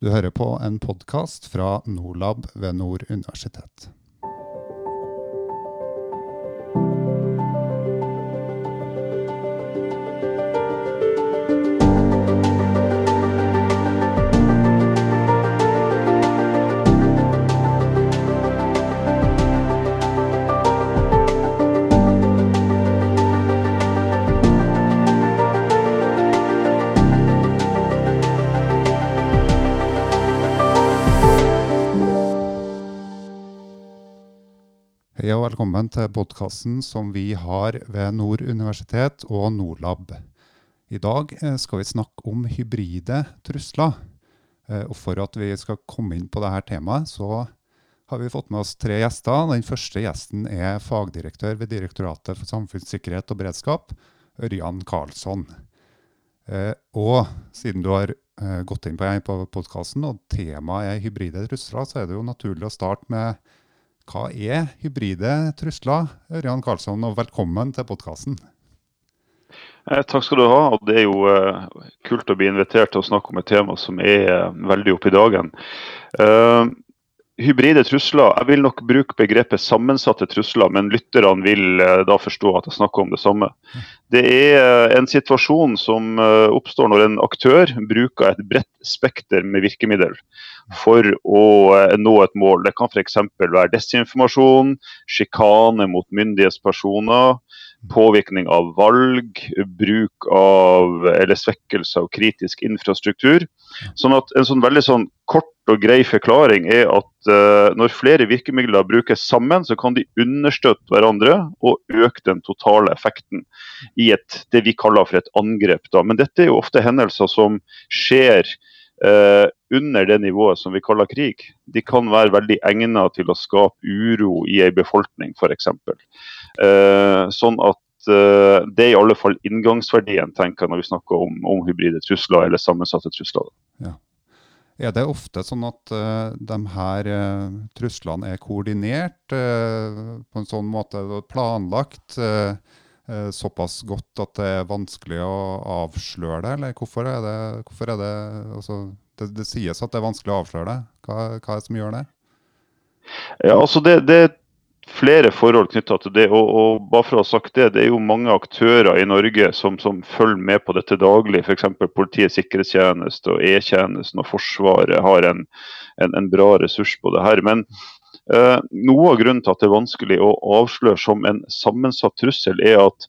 Du hører på en podkast fra Norlab ved Nord universitet. Velkommen til podkasten som vi har ved Nord universitet og Norlab. I dag eh, skal vi snakke om hybride trusler. Eh, Og For at vi skal komme inn på dette temaet, så har vi fått med oss tre gjester. Den første gjesten er fagdirektør ved Direktoratet for samfunnssikkerhet og beredskap, Ørjan Karlsson. Eh, Og siden du har gått inn på, på podkasten, og temaet er hybride trusler, så er det jo naturlig å starte med hva er hybride trusler? Ørjan Karlsson, og velkommen til podkasten. Eh, takk skal du ha. og Det er jo eh, kult å bli invitert til å snakke om et tema som er eh, veldig oppe i dagen. Hybride trusler, Jeg vil nok bruke begrepet sammensatte trusler, men lytterne vil eh, da forstå at jeg snakker om det samme. Det er eh, en situasjon som eh, oppstår når en aktør bruker et bredt spekter med virkemiddel for å nå et mål. Det kan f.eks. være desinformasjon, sjikane mot myndighetspersoner, påvirkning av valg, bruk av eller svekkelse av kritisk infrastruktur. Sånn at En sånn veldig sånn kort og grei forklaring er at uh, når flere virkemidler brukes sammen, så kan de understøtte hverandre og øke den totale effekten i et, det vi kaller for et angrep. Da. Men dette er jo ofte hendelser som skjer under det nivået som vi kaller krig. De kan være veldig egnet til å skape uro i en befolkning, f.eks. Eh, sånn at eh, det er i alle fall inngangsverdien tenker jeg, når vi snakker om, om hybride trusler eller sammensatte trusler. Er det ofte sånn at uh, de her uh, truslene er koordinert uh, på en sånn måte, planlagt eh, eh, såpass godt at det er vanskelig å avsløre det? Eller hvorfor er det, hvorfor er det altså, det, det sies at det er vanskelig å avsløre det. Hva, hva er det som gjør det? Ja, altså det, det er flere forhold knytta til det. Og, og bare for å ha sagt det, det er jo mange aktører i Norge som, som følger med på dette daglig. F.eks. Politiets sikkerhetstjeneste og E-tjenesten og Forsvaret har en, en, en, bra ressurs på det her. Men eh, noe av grunnen til at det er vanskelig å avsløre som en sammensatt trussel, er at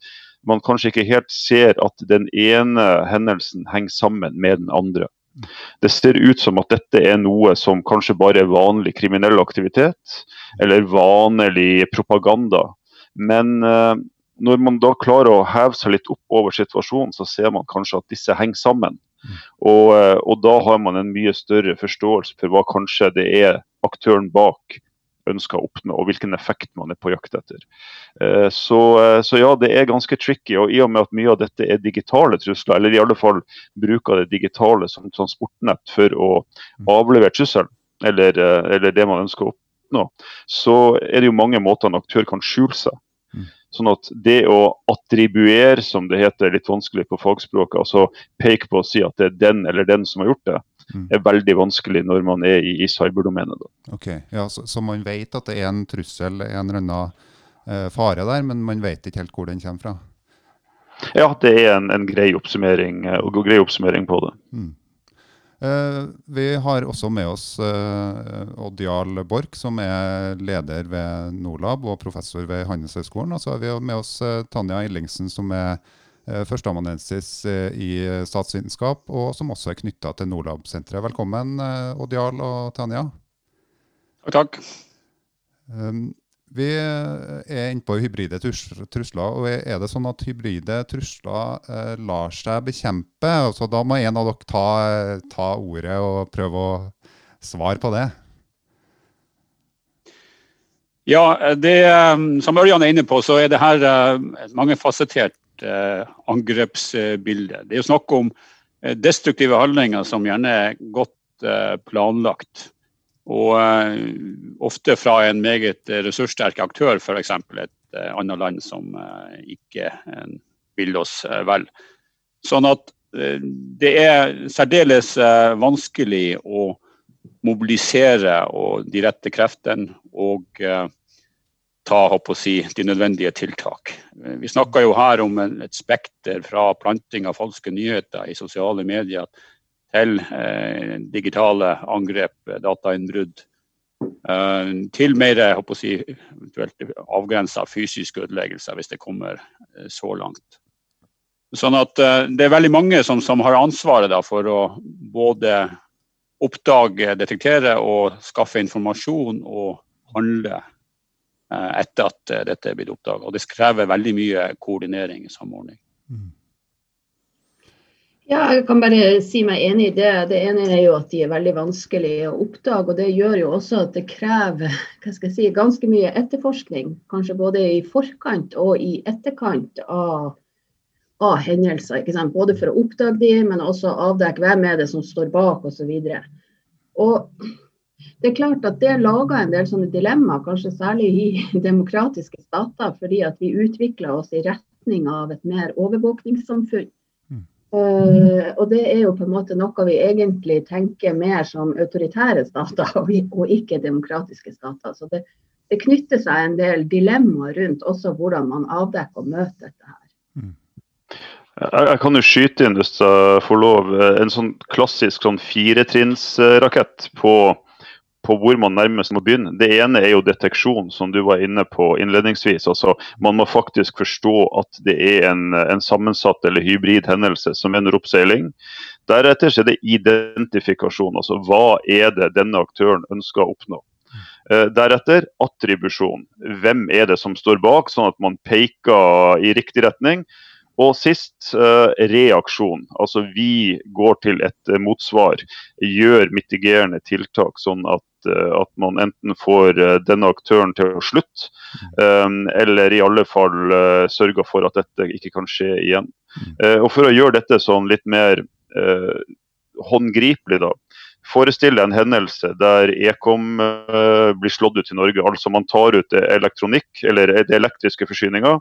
man kanskje ikke helt ser at den ene hendelsen henger sammen med den andre. Det ser ut som at dette er noe som kanskje bare er vanlig kriminell aktivitet, eller vanlig propaganda. Men eh, når man da klarer å heve seg litt opp over situasjonen, så ser man kanskje at disse henger sammen. Og, eh, og da har man en mye større forståelse for hva kanskje det er aktøren bak ønsker å oppnå, og hvilken effekt man er på jakt etter. Eh, så, eh, så, ja, det er ganske tricky. og I og med at mye av dette er digitale trusler, eller i alle fall bruker det digitale som transportnett for å avlevere trusselen, eller, eh, eller det man ønsker å oppnå, så er det jo mange måter en aktør kan skjule seg. Sånn at det å attribuere, som det heter litt vanskelig på fagspråket, altså peke på å si at det er den eller den som har gjort det, er veldig vanskelig når man er i, i cyberdomenet. Ok, ja, så, så, man vet at det er en trussel, en eller annen eh, fare der, men man vet ikke helt hvor den kommer fra? Ja, det er en, en grei, oppsummering, og grei oppsummering på det. Mm. Eh, vi har også med oss eh, Odd Jarl Borch, som er leder ved Norlab og professor ved Handelshøyskolen. Og så har vi med oss eh, Tanja Ellingsen, som er eh, førsteamanuensis eh, i statsvitenskap, og som også er knytta til Nordlab-senteret. Velkommen, Odial Odd Jarl og Tanja. Takk. takk. vi er inne på hybride trusler. og Er det sånn at hybride trusler eh, lar seg bekjempe? Altså, da må en av dere ta, ta, ordet og prøve å svare på det. Ja, det, som Ørjan er inne på, så er det her et mangefasettert angrepsbilde. Det er jo snakk om destruktive handlinger som gjerne er godt planlagt. Og ofte fra en meget ressurssterk aktør, f.eks. et annet land som ikke vil oss vel. Sånn at det er særdeles vanskelig å mobilisere de rette kreftene og ta si, de nødvendige tiltak. Vi snakker jo her om et spekter fra planting av falske nyheter i sosiale medier til eh, digitale angrep, datainnbrudd, eh, til mer si, avgrensa fysiske ødeleggelser, hvis det kommer eh, så langt. Sånn at eh, Det er veldig mange som, som har ansvaret da, for å både oppdage, detektere og skaffe informasjon og handle etter at eh, dette er blitt oppdaga. Det krever veldig mye koordinering og samordning. Mm. Ja, jeg kan bare si meg enig i det. Det ene er jo at de er veldig vanskelige å oppdage. og Det gjør jo også at det krever hva skal jeg si, ganske mye etterforskning. Kanskje både i forkant og i etterkant av, av hendelser. ikke sant? Både for å oppdage de, men også avdekke hvem er det som står bak osv. Det er klart at det lager en del sånne dilemmaer, kanskje særlig i demokratiske stater, fordi at vi utvikler oss i retning av et mer overvåkningssamfunn. Uh, og det er jo på en måte noe vi egentlig tenker mer som autoritære stater, og, og ikke demokratiske stater. Så det, det, knytter seg en del dilemmaer rundt også hvordan man avdekker og møter dette her. Mm. Jeg, kan jo skyte inn, hvis jeg får lov, en sånn klassisk sånn firetrinnsrakett på på hvor man nærmest må begynne. Det ene er jo deteksjon, som du var inne på innledningsvis. Altså, man må faktisk forstå at det er en, en sammensatt eller hybrid hendelse som ender oppseiling. Deretter er det identifikasjon. altså Hva er det denne aktøren ønsker å oppnå. Eh, deretter attribusjon. Hvem er det som står bak, sånn at man peker i riktig retning. Og sist eh, reaksjon. Altså vi går til et motsvar, gjør mitigerende tiltak, sånn at Eh, at man enten får eh, denne aktøren til å slutte, eller i alle fall eh, sørger for at dette ikke kan skje igjen. Og For å gjøre dette sånn litt mer eh, håndgripelig, da. Forestill deg en hendelse der ekom eh, blir slått ut i Norge. Altså man tar ut elektronikk eller det elektriske forsyninger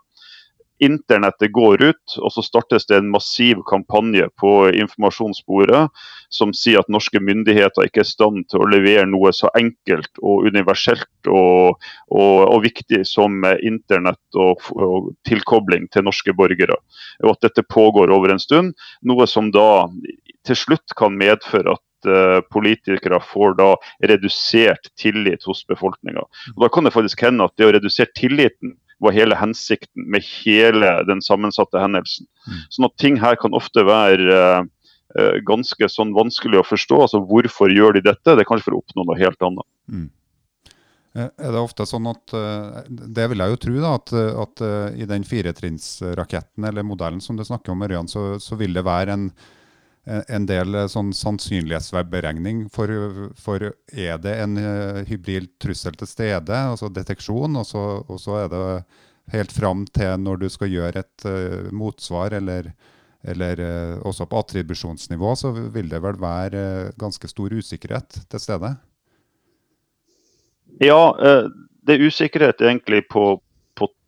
internettet går ut, og så startes det en massiv kampanje på informasjonssporet som sier at norske myndigheter ikke er i stand til å levere noe så enkelt og universelt og, og, og viktig som internett og, og, tilkobling til norske borgere. Og at dette pågår over en stund, noe som da til slutt kan medføre at eh, politikere får da redusert tillit hos befolkninga. Da kan det faktisk hende at det å redusere tilliten var hele hensikten med hele den sammensatte hendelsen. Mm. Sånn at ting her kan ofte være uh, ganske sånn vanskelig å forstå. altså Hvorfor gjør de dette? Det er kanskje for å oppnå noe helt annet. Mm. Eh, er det ofte sånn at Det vil jeg jo tro, da, at, at i den firetrinnsraketten eller modellen som du snakker om, Ørjan, så, så vil det være en, en del sånn sannsynlighetsberegning for, for, er det en uh, hybrid trussel til stede, altså deteksjon, og så, og så er det helt fram til når du skal gjøre et uh, motsvar, eller, eller uh, også på attribusjonsnivå, så vil det vel være ganske stor usikkerhet til stede? Ja, det er usikkerhet egentlig på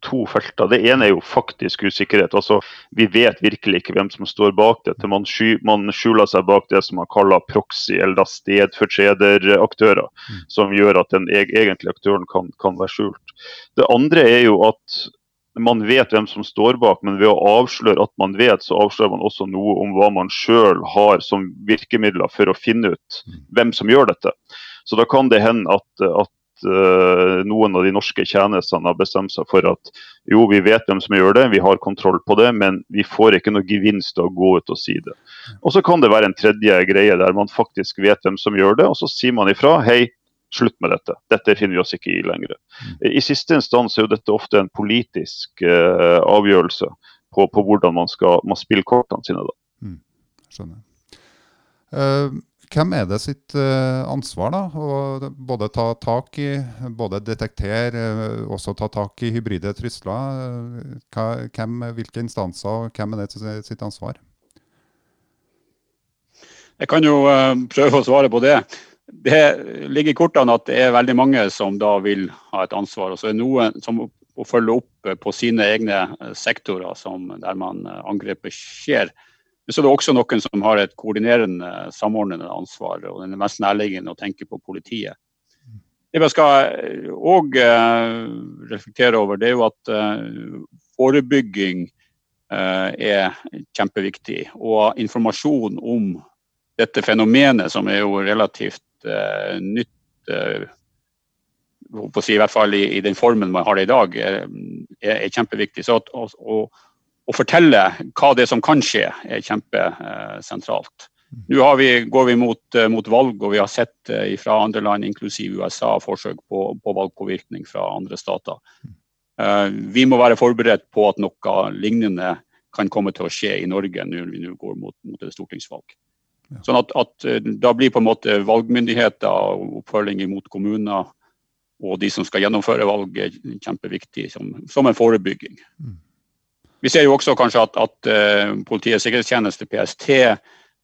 to felter. Det ene er jo faktisk usikkerhet. altså Vi vet virkelig ikke hvem som står bak dette. Man, sky, man skjuler seg bak det som man kaller proxy, eller stedfortrederaktører. Mm. Som gjør at den egentlige aktøren kan, kan være skjult. Det andre er jo at man vet hvem som står bak, men ved å avsløre at man vet, så avslører man også noe om hva man sjøl har som virkemidler for å finne ut mm. hvem som gjør dette. Så da kan det hende at, at uh, noen av de norske tjenestene har bestemt seg for at jo, vi vet hvem som gjør det, vi har kontroll på det, men vi får ikke noe gevinst av å gå ut og si det. Og så kan det være en tredje greie der man faktisk vet hvem som gjør det, og så sier man ifra. Hei, slutt med dette. Dette finner vi oss ikke i lenger. I siste instans er jo dette ofte en politisk uh, avgjørelse på, på, hvordan man skal man spille kortene sine. da. Mm. Skjønner. Uh, hvem er det sitt uh, ansvar da, å både ta tak i, både detektere, uh, også ta tak i hybride trusler? Uh, hvem, hvilke instanser, og hvem er det sitt ansvar? Jeg kan jo prøve å svare på det. Det ligger i kortene at det er veldig mange som da vil ha et ansvar. Og så er det noen som må følge opp på sine egne sektorer som, der man angrepet skjer. Men så er det også noen som har et koordinerende, samordnende ansvar. og Det er mest nærliggende å tenke på politiet. Det vi skal òg reflektere over, det er jo at forebygging er kjempeviktig. Og informasjon om dette fenomenet, som er jo relativt nytt si, i hvert fall i, i, den formen man har det i dag, er, er kjempeviktig. Så at, å, å, fortelle hva det er som kan skje, er kjempesentralt. Nå vi, går vi mot, mot, valg, og vi har sett eh, fra andre land, inklusiv USA, forsøk på, på valgpåvirkning fra andre stater. Uh, vi må være forberedt på at noe lignende kan komme til å skje i Norge når vi nå går mot, mot et stortingsvalg. Sånn at, at, eh, Da blir på en måte valgmyndigheter og oppfølging mot kommuner og de som skal gjennomføre valget, kjempeviktig som, som en forebygging. Vi ser jo også kanskje at, at uh, Politiets sikkerhetstjeneste, PST,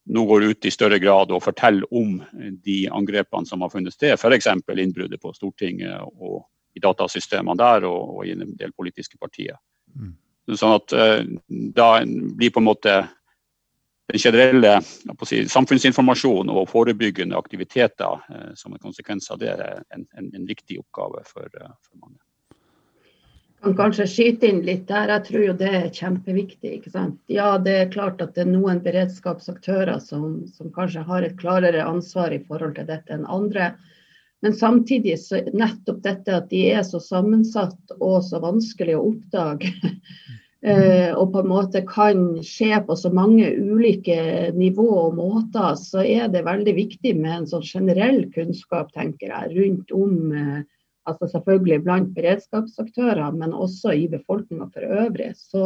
nå går ut i større grad og forteller om de angrepene som har funnet sted. F.eks. innbruddet på Stortinget og i datasystemene der og, og i en del politiske partier. Mm. Sånn at uh, da blir på en måte den generelle si, samfunnsinformasjon og forebyggende aktiviteter eh, som en konsekvens av det er en, en, en viktig oppgave for, eh, for, mange. Kan kanskje skyte inn litt der. Jeg tror jo det er kjempeviktig. ikke sant? Ja, det er klart at det er noen beredskapsaktører som, som kanskje har et klarere ansvar i forhold til dette enn andre. Men samtidig så nettopp dette at de er så sammensatt og så vanskelig å oppdage. Eh, og på en måte kan skje på så mange ulike nivå og måter, så er det veldig viktig med en sånn generell kunnskap, tenker jeg, rundt om eh, altså Selvfølgelig blant beredskapsaktører, men også i befolkninga for øvrig. Så,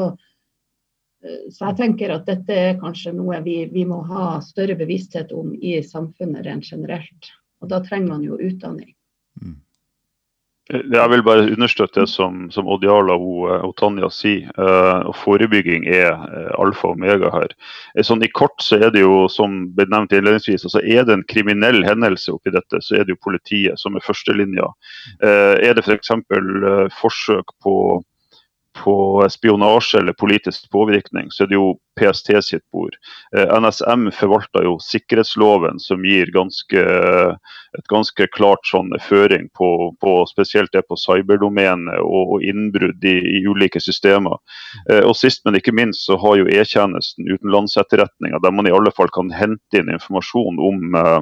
eh, så, jeg tenker at dette er kanskje noe vi, vi må ha større bevissthet om i samfunnet rent generelt. Og da trenger man jo utdanning. Mm. Jeg vil bare understøtte det som, som Odiala og, eh, og Tanja sier. Og Forebygging er alfa og omega her. Sånn, I kort så er det jo, som ble nevnt innledningsvis, altså er det en kriminell hendelse oppi dette, så er det jo politiet som er førstelinja. Er det f.eks. For forsøk på på spionasje eller politisk påvirkning, så er det jo PST sitt bord. Eh, NSM forvalter jo sikkerhetsloven, som gir ganske, et ganske klart sånn føring på, på spesielt det på cyberdomenet og, og innbrudd i, i, ulike systemer. Eh, og Sist, men ikke minst, så har jo E-tjenesten utenlandsetterretninga, der man i alle fall kan hente inn informasjon om uh,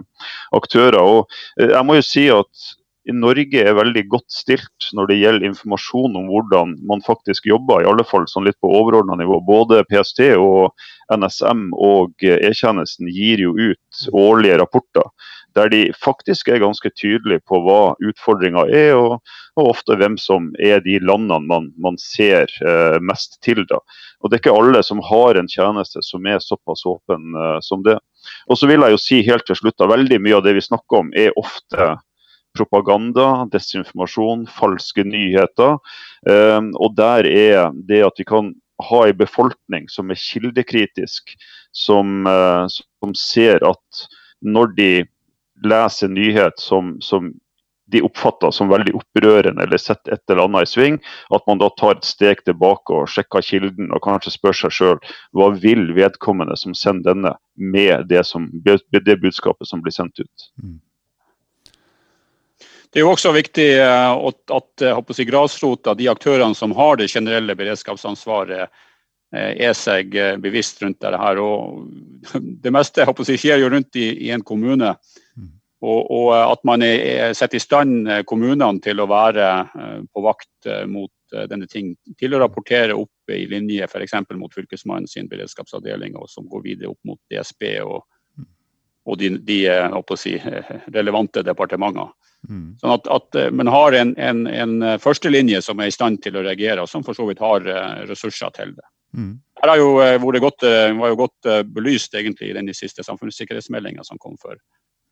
aktører. Og jeg må jo si at Norge er veldig godt stilt når det gjelder informasjon om hvordan man faktisk jobber, i alle fall sånn litt på overordna nivå. Både PST og NSM og E-tjenesten gir jo ut årlige rapporter der de faktisk er ganske tydelige på hva utfordringa er, og, og, ofte hvem som er de landene man, man ser eh, mest til. da. Og Det er ikke alle som har en tjeneste som er såpass åpen eh, som det. Og så vil jeg jo si helt til slutt at Veldig mye av det vi snakker om er ofte propaganda, desinformasjon, falske nyheter. Ehm, og der er det at vi kan ha en befolkning som er kildekritisk, som, eh, som ser at når de leser nyhet som, som de oppfatter som veldig opprørende eller setter et eller annet i sving, at man da tar et steg tilbake og sjekker kilden og kanskje spør seg sjøl hva vil vedkommende som sender denne med det, som, det budskapet som blir sendt ut. Mm. Det er jo også viktig eh, at, at eh, si, grasrota, de aktørene som har det generelle beredskapsansvaret, eh, er seg bevisst rundt dette. her. Og det meste si, skjer jo rundt i, i en kommune. Mm. Og, og, at man er, setter i stand kommunene til å være på vakt mot denne ting. Til å rapportere opp i linje f.eks. mot Fylkesmannen sin beredskapsavdeling, og som går videre opp mot DSB og. Og de, de si, relevante departementer. Mm. Sånn at, at eh, man har en, en, en, eh, førstelinje som er i stand til å reagere, og som for så vidt har ressurser til det. Mm. Her har jo vært godt, var jo godt belyst egentlig i den siste samfunnssikkerhetsmeldinga som kom for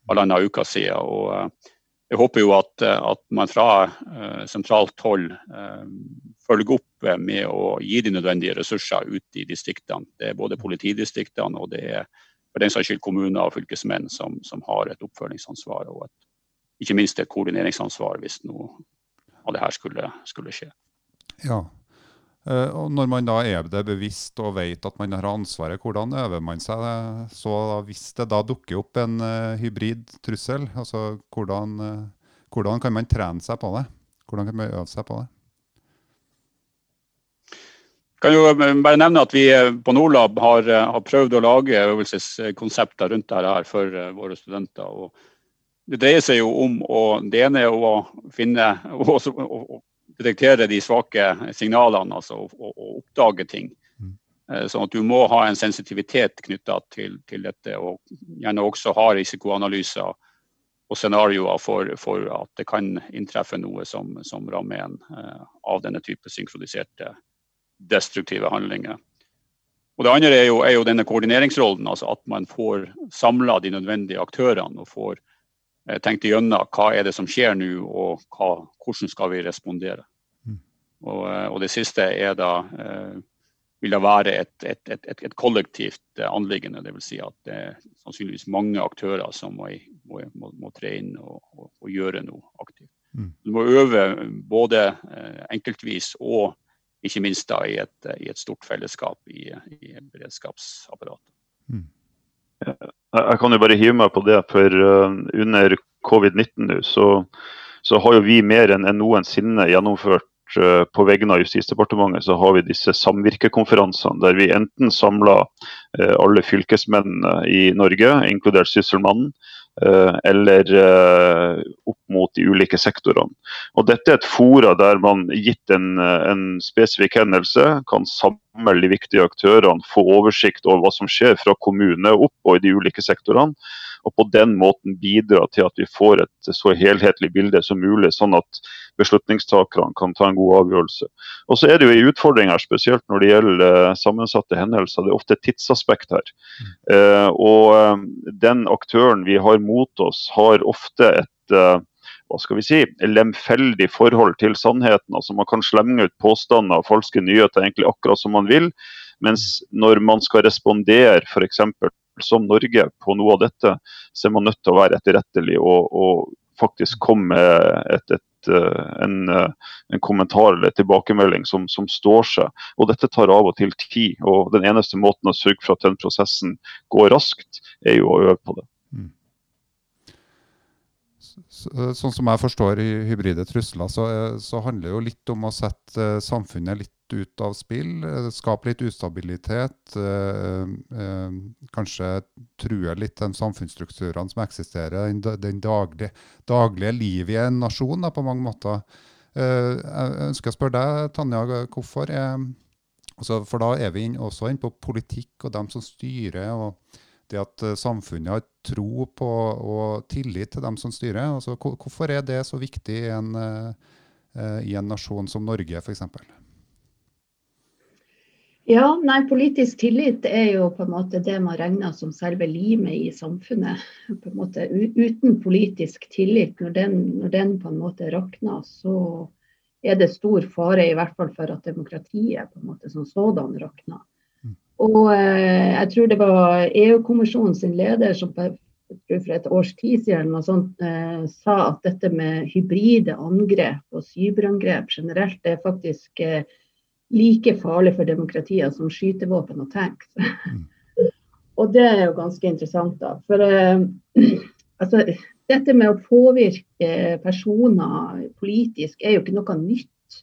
halvannen uke siden. og jeg håper jo at, at man fra uh, sentralt hold uh, følger opp med å gi de nødvendige ressurser ut i distriktene. Det er både politidistriktene og det er for den saks skyld kommuner og fylkesmenn som, som har et oppfølgingsansvar og et ikke minst et koordineringsansvar hvis noe av det her skulle, skulle skje. Ja, Uh, og Når man da er det bevisst og vet at man har ansvaret, hvordan øver man seg? Så hvis det da dukker opp en uh, hybrid trussel, altså hvordan, uh, hvordan, kan man trene seg på det? Hvordan kan man øve seg på det? Kan jo bare nevne at vi på Nordlab har, har prøvd å lage øvelseskonsepter rundt dette her for våre studenter. og det dreier seg jo om å, det ene er å finne og, detektere de svake signalene, altså å, oppdage ting. Mm. Eh, sånn at du må ha en sensitivitet knytta til, til, dette, og gjerne også ha risikoanalyser og scenarioer for, for, at det kan inntreffe noe som, som rammer en av denne type synkroniserte destruktive handlinger. Og Det andre er jo, er jo denne koordineringsrollen, altså at man får samla de nødvendige aktørene og får Eh, tenkt igjennom hva er det som skjer nå, og hva, hvordan skal vi respondere. Mm. Og, eh, og, det siste er da eh, vil da være et, et, et, et kollektivt anliggende. Dvs. Si at det er sannsynligvis mange aktører som må, må, må, må tre inn og, og, og, gjøre noe aktivt. Mm. Du må øve både enkeltvis og ikke minst da i et, i stort fellesskap i, i beredskapsapparatet. Mm. Jeg kan jo bare hive meg på det, for uh, under covid-19 nå, så, så, har jo vi mer enn noensinne gjennomført uh, på vegne av Justisdepartementet så har vi disse samvirkekonferansene der vi enten samler uh, alle fylkesmennene i Norge, inkludert Sysselmannen, eller opp mot de ulike sektorene. Og Dette er et fora der man, gitt en, en spesifikk hendelse, kan samle de viktige aktørene, få oversikt over hva som skjer fra kommune opp og i de ulike sektorene. Og på den måten bidra til at vi får et så helhetlig bilde som mulig, sånn at beslutningstakerne kan ta en god avgjørelse. Og så er det jo en utfordring her, spesielt når det gjelder uh, sammensatte hendelser. Det er ofte et tidsaspekt her. Uh, og uh, den aktøren vi har mot oss, har ofte et hva skal vi si, lemfeldig forhold til sannheten. altså Man kan slenge ut påstander og falske nyheter egentlig akkurat som man vil. Mens når man skal respondere f.eks. som Norge på noe av dette, så er man nødt til å være etterrettelig og, og faktisk komme med et, et, eh, en, eh, en, kommentar eller tilbakemelding som, som, står seg. Og Dette tar av og til tid. og Den eneste måten å sørge for at den prosessen går raskt, er jo å øve på det. Mm. Eh, sånn som jeg forstår i hybride trusler, så, så handler det jo litt om å sette samfunnet litt ut av spill. Skape litt ustabilitet. kanskje true litt de samfunnsstrukturene som eksisterer, den daglige, daglige livet i en nasjon da, på mange måter. jeg ønsker å spørre deg, Tanja, hvorfor er altså, For da er vi også inne på politikk og dem som styrer. og det at eh, samfunnet har tro på og tillit til dem som styrer. Altså, hvorfor er det så viktig i en, i en nasjon som Norge f.eks.? Ja, nei, Politisk tillit er jo på en måte det man regner som selve limet i samfunnet. På en måte Uten politisk tillit, når den, når den på en måte rakner, så er det stor fare i hvert fall for at demokratiet på en måte som sådan rakner. Og eh, jeg tror det var EU-kommisjonen sin leder som for et års tid siden sånt, eh, sa at dette med hybride angrep og cyberangrep generelt det er faktisk eh, like farlig for demokratiet som skytevåpen og tanks. Mm. og det er jo ganske interessant, da. For eh, altså, dette med å påvirke personer politisk er jo ikke noe nytt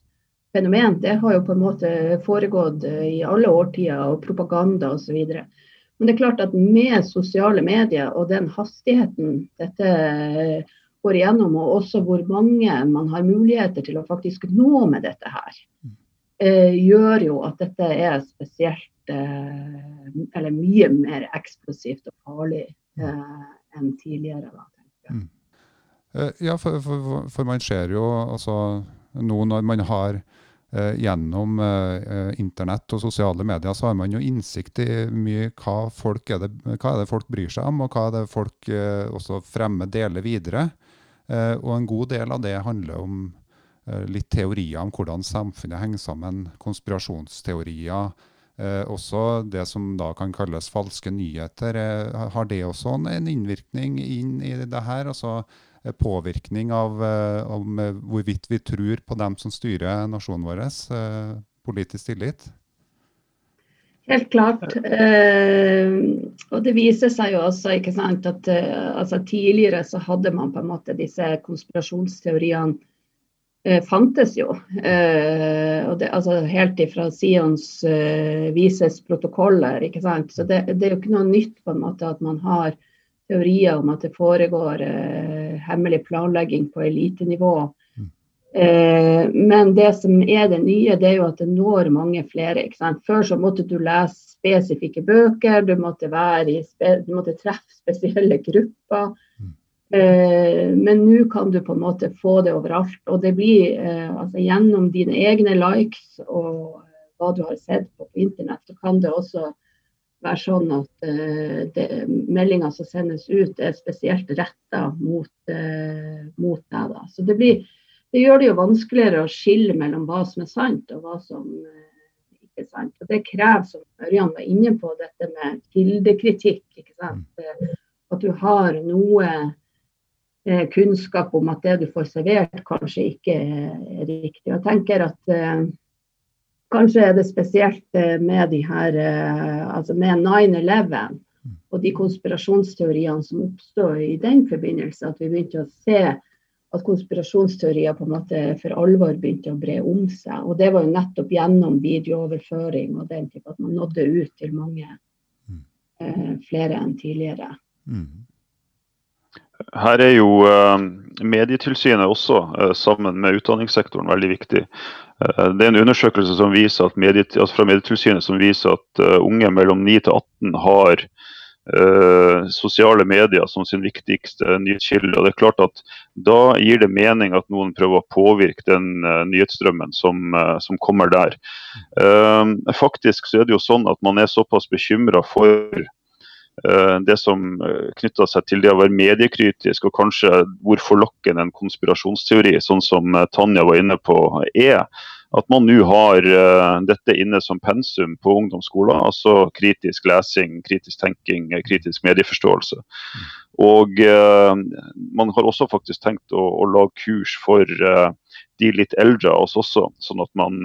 fenomen. Det har jo på en måte foregått eh, i alle årtider, og propaganda osv. Men det er klart at med sosiale medier og den hastigheten dette eh, går igjennom, og også hvor mange man har muligheter til å faktisk nå med dette her, eh, gjør jo at dette er spesielt eh, Eller mye mer eksplosivt og farlig eh, enn tidligere. Da, mm. Eh, ja, for, for, for, man ser jo altså nå når man har Eh, gjennom eh, internett og sosiale medier så har man jo innsikt i mye hva, folk er det, hva er det folk bryr seg om, og hva er det folk eh, også fremmer, deler videre. og en god del av det handler om litt teorier om hvordan samfunnet henger sammen, konspirasjonsteorier. Eh, også det som da kan kalles falske nyheter. Eh, har det også en innvirkning inn i det her? Altså Eh, påvirkning av eh, om eh, hvorvidt vi tror på dem som styrer nasjonen vår. politisk tillit? Helt klart. Eh, og det viser seg jo også ikke sant, at eh, altså, tidligere så hadde man på en måte disse konspirasjonsteoriene eh, fantes jo. Eh, det, altså, helt ifra Sions eh, vises protokoller. ikke sant? Så det, det, er jo ikke noe nytt på en måte at man har teorier om at det foregår eh, hemmelig planlegging på elitenivå Eh, men det som er det nye, det er jo at det når mange flere. ikke sant? Før så måtte du lese spesifikke bøker, du måtte, du måtte treffe spesielle grupper. Eh, men nå kan du på en måte få det overalt. Og det blir eh, altså gjennom dine egne likes og hva du har sett på, på internett, så kan det også være sånn at uh, meldinga som sendes ut, er spesielt retta mot, uh, mot deg. Da. Så det blir det gjør det jo vanskeligere å skille mellom hva som er sant og hva som eh, ikke er sant. Og Det krever, som Ørjan var inne på, dette med kildekritikk. Mm. Eh, at du har noe eh, kunnskap om at det du får servert, kanskje ikke er riktig. Jeg tenker at eh, Kanskje er det spesielt med de her, altså med 9-11 mm. og de konspirasjonsteoriene som oppstod i den forbindelse, at vi begynte å se at konspirasjonsteorier på en måte for alvor begynte å bre om seg. Og det var jo nettopp gjennom videooverføring og den type at man nådde ut til mange mm. eh, flere enn tidligere. Mm. Her er jo uh, Medietilsynet også, uh, sammen med utdanningssektoren, veldig viktig. Uh, det er en undersøkelse mediet, altså fra Medietilsynet som viser at unge mellom 9 til 18 har sosiale medier som sin viktigste nyhetskilde. Og det er klart at Da gir det mening at noen prøver å påvirke den nyhetsstrømmen som, som, kommer der. faktisk så er det jo sånn at man er såpass bekymra for det som knytta seg til det å være mediekritisk, og kanskje hvor forlokkende en konspirasjonsteori, sånn som Tanja var inne på, er at man nå har dette inne som pensum på ungdomsskolen. Altså kritisk lesing, kritisk tenking, eh, kritisk medieforståelse. Og uh, man har også faktisk tenkt å, å lage kurs for de litt eldre av oss også, sånn at man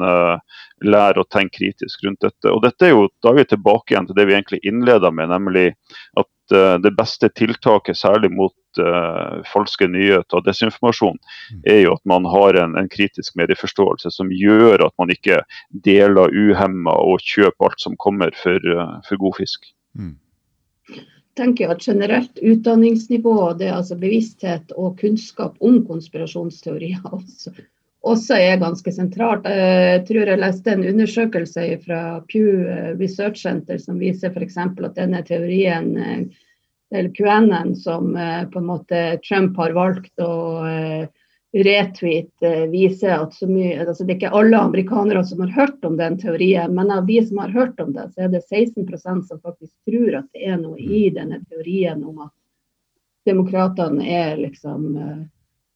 lærer å tenke kritisk rundt dette. Og dette er jo, Da er vi tilbake igjen til det vi egentlig innleda med, nemlig at det beste tiltaket, særlig mot uh, falske nyheter og desinformasjon, mm. er jo at man har en, en, kritisk medieforståelse som gjør at man ikke deler uhemma og kjøper alt som kommer for, uh, for god fisk. Mm. Jeg at generelt utdanningsnivå, det er altså bevissthet og kunnskap om konspirasjonsteorier også, også er ganske sentralt. Jeg tror jeg leste en undersøkelse fra Pew Research Center som viser f.eks. at denne teorien eller QAnon som eh, på en måte Trump har valgt å eh, retweet eh, viser at så mye, altså Det er ikke alle amerikanere som har hørt om den teorien, men av de som har hørt om det, så er det 16 som faktisk tror at det er noe i denne teorien om at demokratene er liksom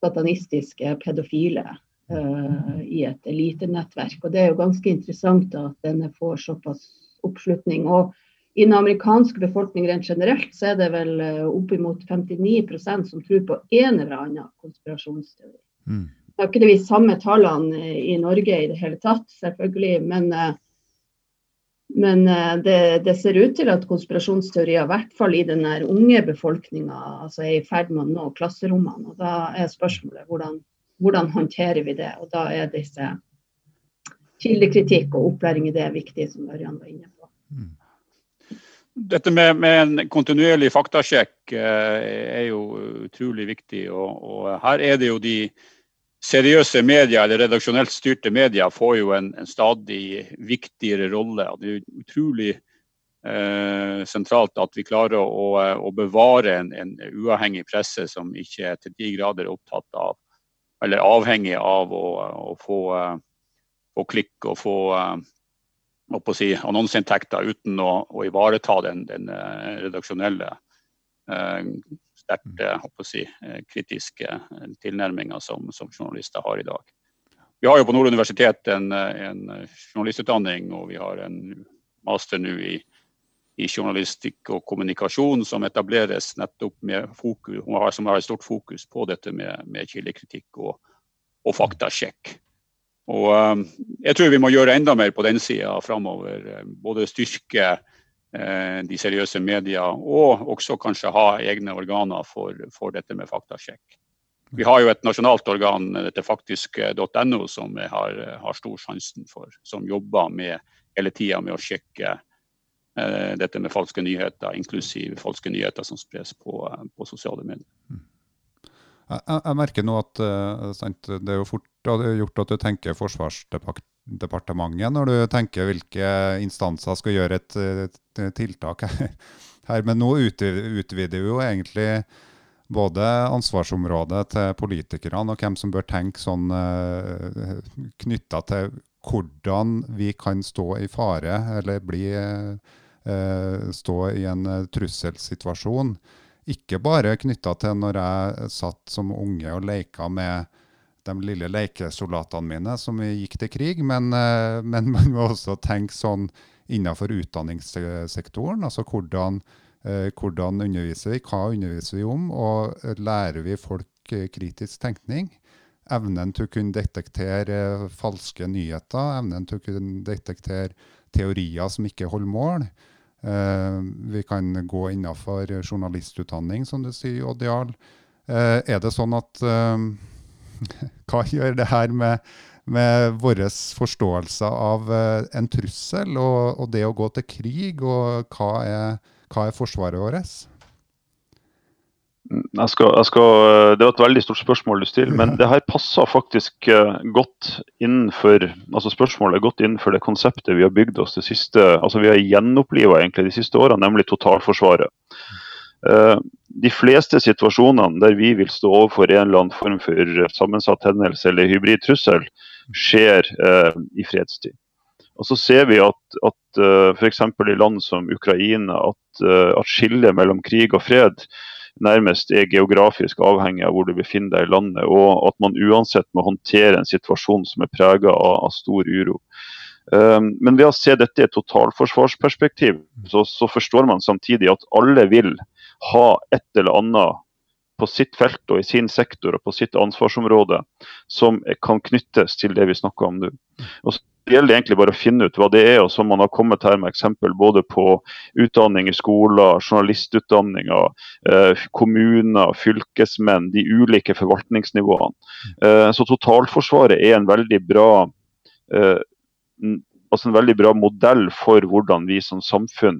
satanistiske pedofile uh, i et elitenettverk. Og Det er jo ganske interessant at denne får såpass oppslutning. Og i den amerikanske befolkningen rent generelt så er det vel uh, oppimot 59% som tror på en eller annen konspirasjonsteori. Mm. Det er ikke vi samme tallene i Norge i det hele tatt, selvfølgelig. Men, uh, men det, det, ser ut til at konspirasjonsteorier, i hvert fall i den unge befolkninga, altså er i ferd med å nå klasserommene. Og Da er spørsmålet hvordan, hvordan håndterer vi det? Og Da er disse kildekritikk og opplæring i det viktig, som Ørjan var inne på. Mm. Dette med, med, en kontinuerlig faktasjekk eh, er jo utrolig viktig. Og, og, her er det jo de seriøse media, eller redaksjonelt styrte media, får jo en, en stadig viktigere rolle. Det er utrolig eh, sentralt at vi klarer å, å bevare en, en, uavhengig presse som ikke er til de grader opptatt av, eller avhengig av å, å få, uh, få, klikk og få uh, si, annonseinntekter uten å, å ivareta den, den uh, redaksjonelle, eh, sterkt uh, si, kritiske tilnærminga som, som, journalister har i dag. Vi har jo på Nord universitet en, en journalistutdanning, og vi har en master nå i, i, journalistikk og kommunikasjon som etableres nettopp med fokus, som har et stort fokus på dette med, med kildekritikk og, og faktasjekk. Og um, Jeg tror vi må gjøre enda mer på den sida framover. Både styrke eh, de seriøse media og også kanskje ha egne organer for, for dette med faktasjekk. Vi har jo et nasjonalt organ, dette faktisk.no, som jeg har, har stor sjansen for. Som jobber med, hele tida med å sjekke eh, dette med falske nyheter, inklusiv falske nyheter som spres på, på sosiale medier. Mm. Jeg, jeg, merker nå at det er jo fort gjort at du tenker Forsvarsdepartementet når du tenker hvilke instanser skal gjøre et, et tiltak her. Men nå utvider vi jo egentlig både ansvarsområdet til politikerne og hvem som bør tenke sånn eh, knytta til hvordan vi kan stå i fare eller bli, uh, stå i en trusselsituasjon. Ikke bare knytta til når jeg satt som unge og leika med de lille lekesoldatene mine som gikk til krig, men, uh, men man må også tenke sånn innenfor utdanningssektoren. altså hvordan Eh, hvordan underviser vi, hva underviser vi om, og eh, lærer vi folk eh, kritisk tenkning? Evnen til å kunne detektere falske nyheter, evnen til å kunne detektere teorier som ikke holder mål. vi kan gå innenfor journalistutdanning, som du sier, Odd Jarl. er det sånn at Hva gjør det her med, med vår forståelse av en trussel og, og det å gå til krig, og hva er hva er forsvaret vårt? Jeg skal, jeg skal, det var et veldig stort spørsmål du stiller, men det her passer faktisk eh, godt innenfor altså spørsmålet er godt innenfor det konseptet vi har bygd oss det siste, altså vi har gjenoppliva de siste årene, nemlig totalforsvaret. Eh, de fleste situasjonene der vi vil stå overfor en eller annen form for sammensatt hendelse eller hybrid trussel, skjer eh, i fredstid. Og så ser vi at, at eh, f.eks. i land som Ukraina, at, at skillet mellom krig og fred nærmest er geografisk avhengig av hvor du befinner deg i landet, og at man uansett må håndtere en situasjon som er prega av, av, stor uro. Um, men ved å se dette i et totalforsvarsperspektiv, så, så, forstår man samtidig at alle vil ha et eller annet på sitt felt og i sin sektor og på sitt ansvarsområde som kan knyttes til det vi snakker om nå. Og det gjelder egentlig bare å finne ut hva det er, og som man har kommet her med eksempel både på utdanning i skoler, journalistutdanninger, eh, kommuner, fylkesmenn, de ulike forvaltningsnivåene. Eh, så totalforsvaret er en veldig bra eh, altså en veldig bra modell for hvordan vi som samfunn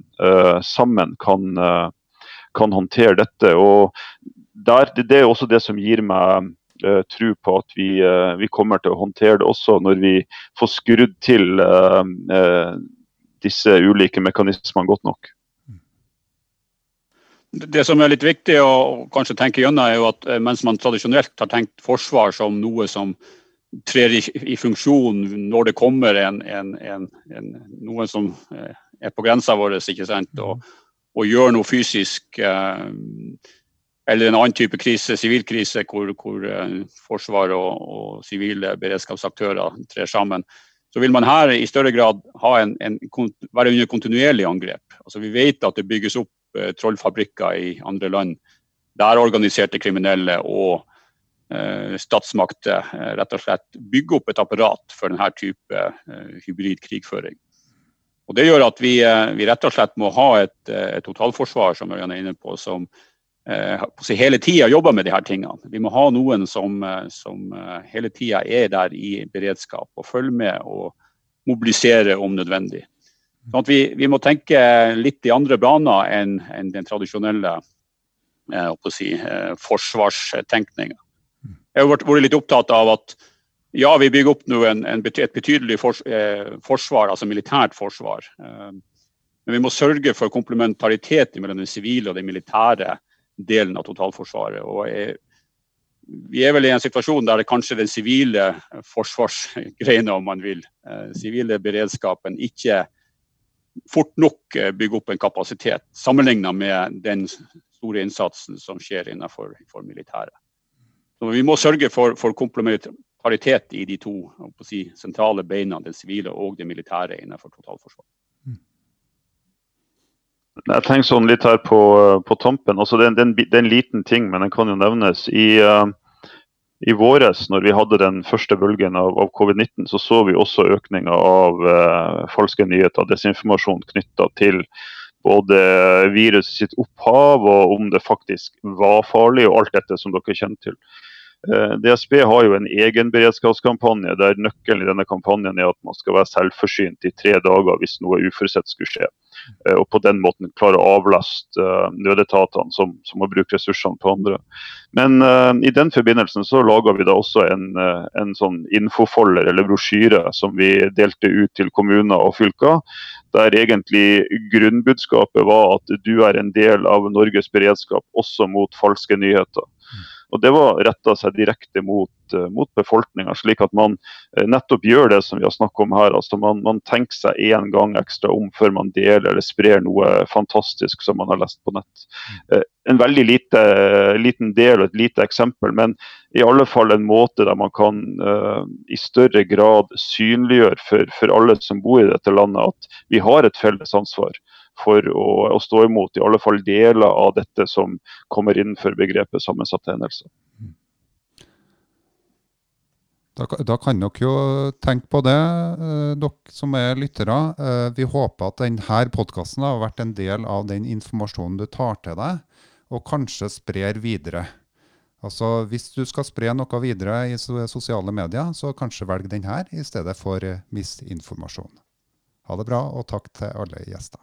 sammen kan, kan, håndtere dette. Og der, det, er også det som gir meg uh, tro på at vi, uh, vi, kommer til å håndtere det også når vi får skrudd til uh, disse ulike mekanismene godt nok. Det som er litt viktig å kanskje tenke gjennom, er jo at mens man tradisjonelt har tenkt forsvar som noe som trer i, i funksjon når det kommer en, en, en, noe som er på grensa vår, ikke sant? Og, og gjør noe fysisk eh, eller en annen type krise, sivilkrise, hvor, hvor uh, Forsvaret og sivile beredskapsaktører trer sammen, så vil man her i større grad en, en, være under kontinuerlig angrep. Altså, vi vet at det bygges opp uh, trollfabrikker i andre land der organiserte kriminelle og statsmakter rett og slett bygger opp et apparat for denne type hybrid krigføring. Og Det gjør at vi, vi, rett og slett må ha et, et totalforsvar som Ørjan er inne på, som, eh, hele tida jobber med de her tingene. Vi må ha noen som, eh, som eh, hele tida er der i beredskap og følger med og mobiliserer om nødvendig. Sånn vi, vi, må tenke litt i andre baner enn, enn den tradisjonelle eh, si, eh, forsvarstenkninga. Jeg har vært, litt opptatt av at ja, vi bygger opp nå en, en, et betydelig fors, eh, forsvar, altså militært forsvar. Eh, men vi må sørge for komplementaritet mellom den sivile og den militære delen av totalforsvaret. og er, vi er vel i en situasjon der det kanskje den sivile forsvarsgreina, om man vil, eh, sivile beredskapen, ikke fort nok eh, bygger opp en kapasitet sammenlignet med den store innsatsen som skjer innenfor militæret. Så Vi må sørge for, for komplementaritet i de to si, sentrale beina, det sivile og det militære innenfor totalforsvaret. Jeg tenker sånn litt her på, på tampen. Altså det, det, er en, det, er en, liten ting, men den kan jo nevnes. I, uh, i våres, når vi hadde den første bølgen av, av covid-19, så så vi også økninga av uh, falske nyheter, desinformasjon knytta til både viruset sitt opphav og om det faktisk var farlig, og alt dette som dere kjenner til. Uh, DSB har jo en egen beredskapskampanje der nøkkelen i denne kampanjen er at man skal være selvforsynt i tre dager hvis noe uforutsett skulle skje. Eh, og på den måten klare å avlaste uh, nødetatene som, som, må bruke ressursene på andre. Men uh, i den forbindelsen så laga vi da også en, en sånn infofolder eller brosjyre som vi delte ut til kommuner og fylker. Der egentlig grunnbudskapet var at du er en del av Norges beredskap også mot falske nyheter. Og Det var retta seg direkte mot, uh, mot befolkninga, slik at man uh, nettopp gjør det som vi har snakket om her. altså Man, man tenker seg én gang ekstra om før man deler eller sprer noe fantastisk som man har lest på nett. Uh, en veldig lite, liten del og et lite eksempel, men i alle fall en måte der man kan i større grad synliggjøre for, for alle som bor i dette landet, at vi har et felles ansvar for å, å, stå imot i alle fall deler av dette som kommer innenfor begrepet sammensatte hendelser. Da, da, kan dere jo tenke på det, eh, dere som er lyttere. Eh, vi håper at denne podkasten har vært en del av den informasjonen du tar til deg, og kanskje sprer videre. Altså, Hvis du skal spre noe videre i sosiale medier, så kanskje velg denne i stedet for misinformasjon. Ha det bra, og takk til alle gjester.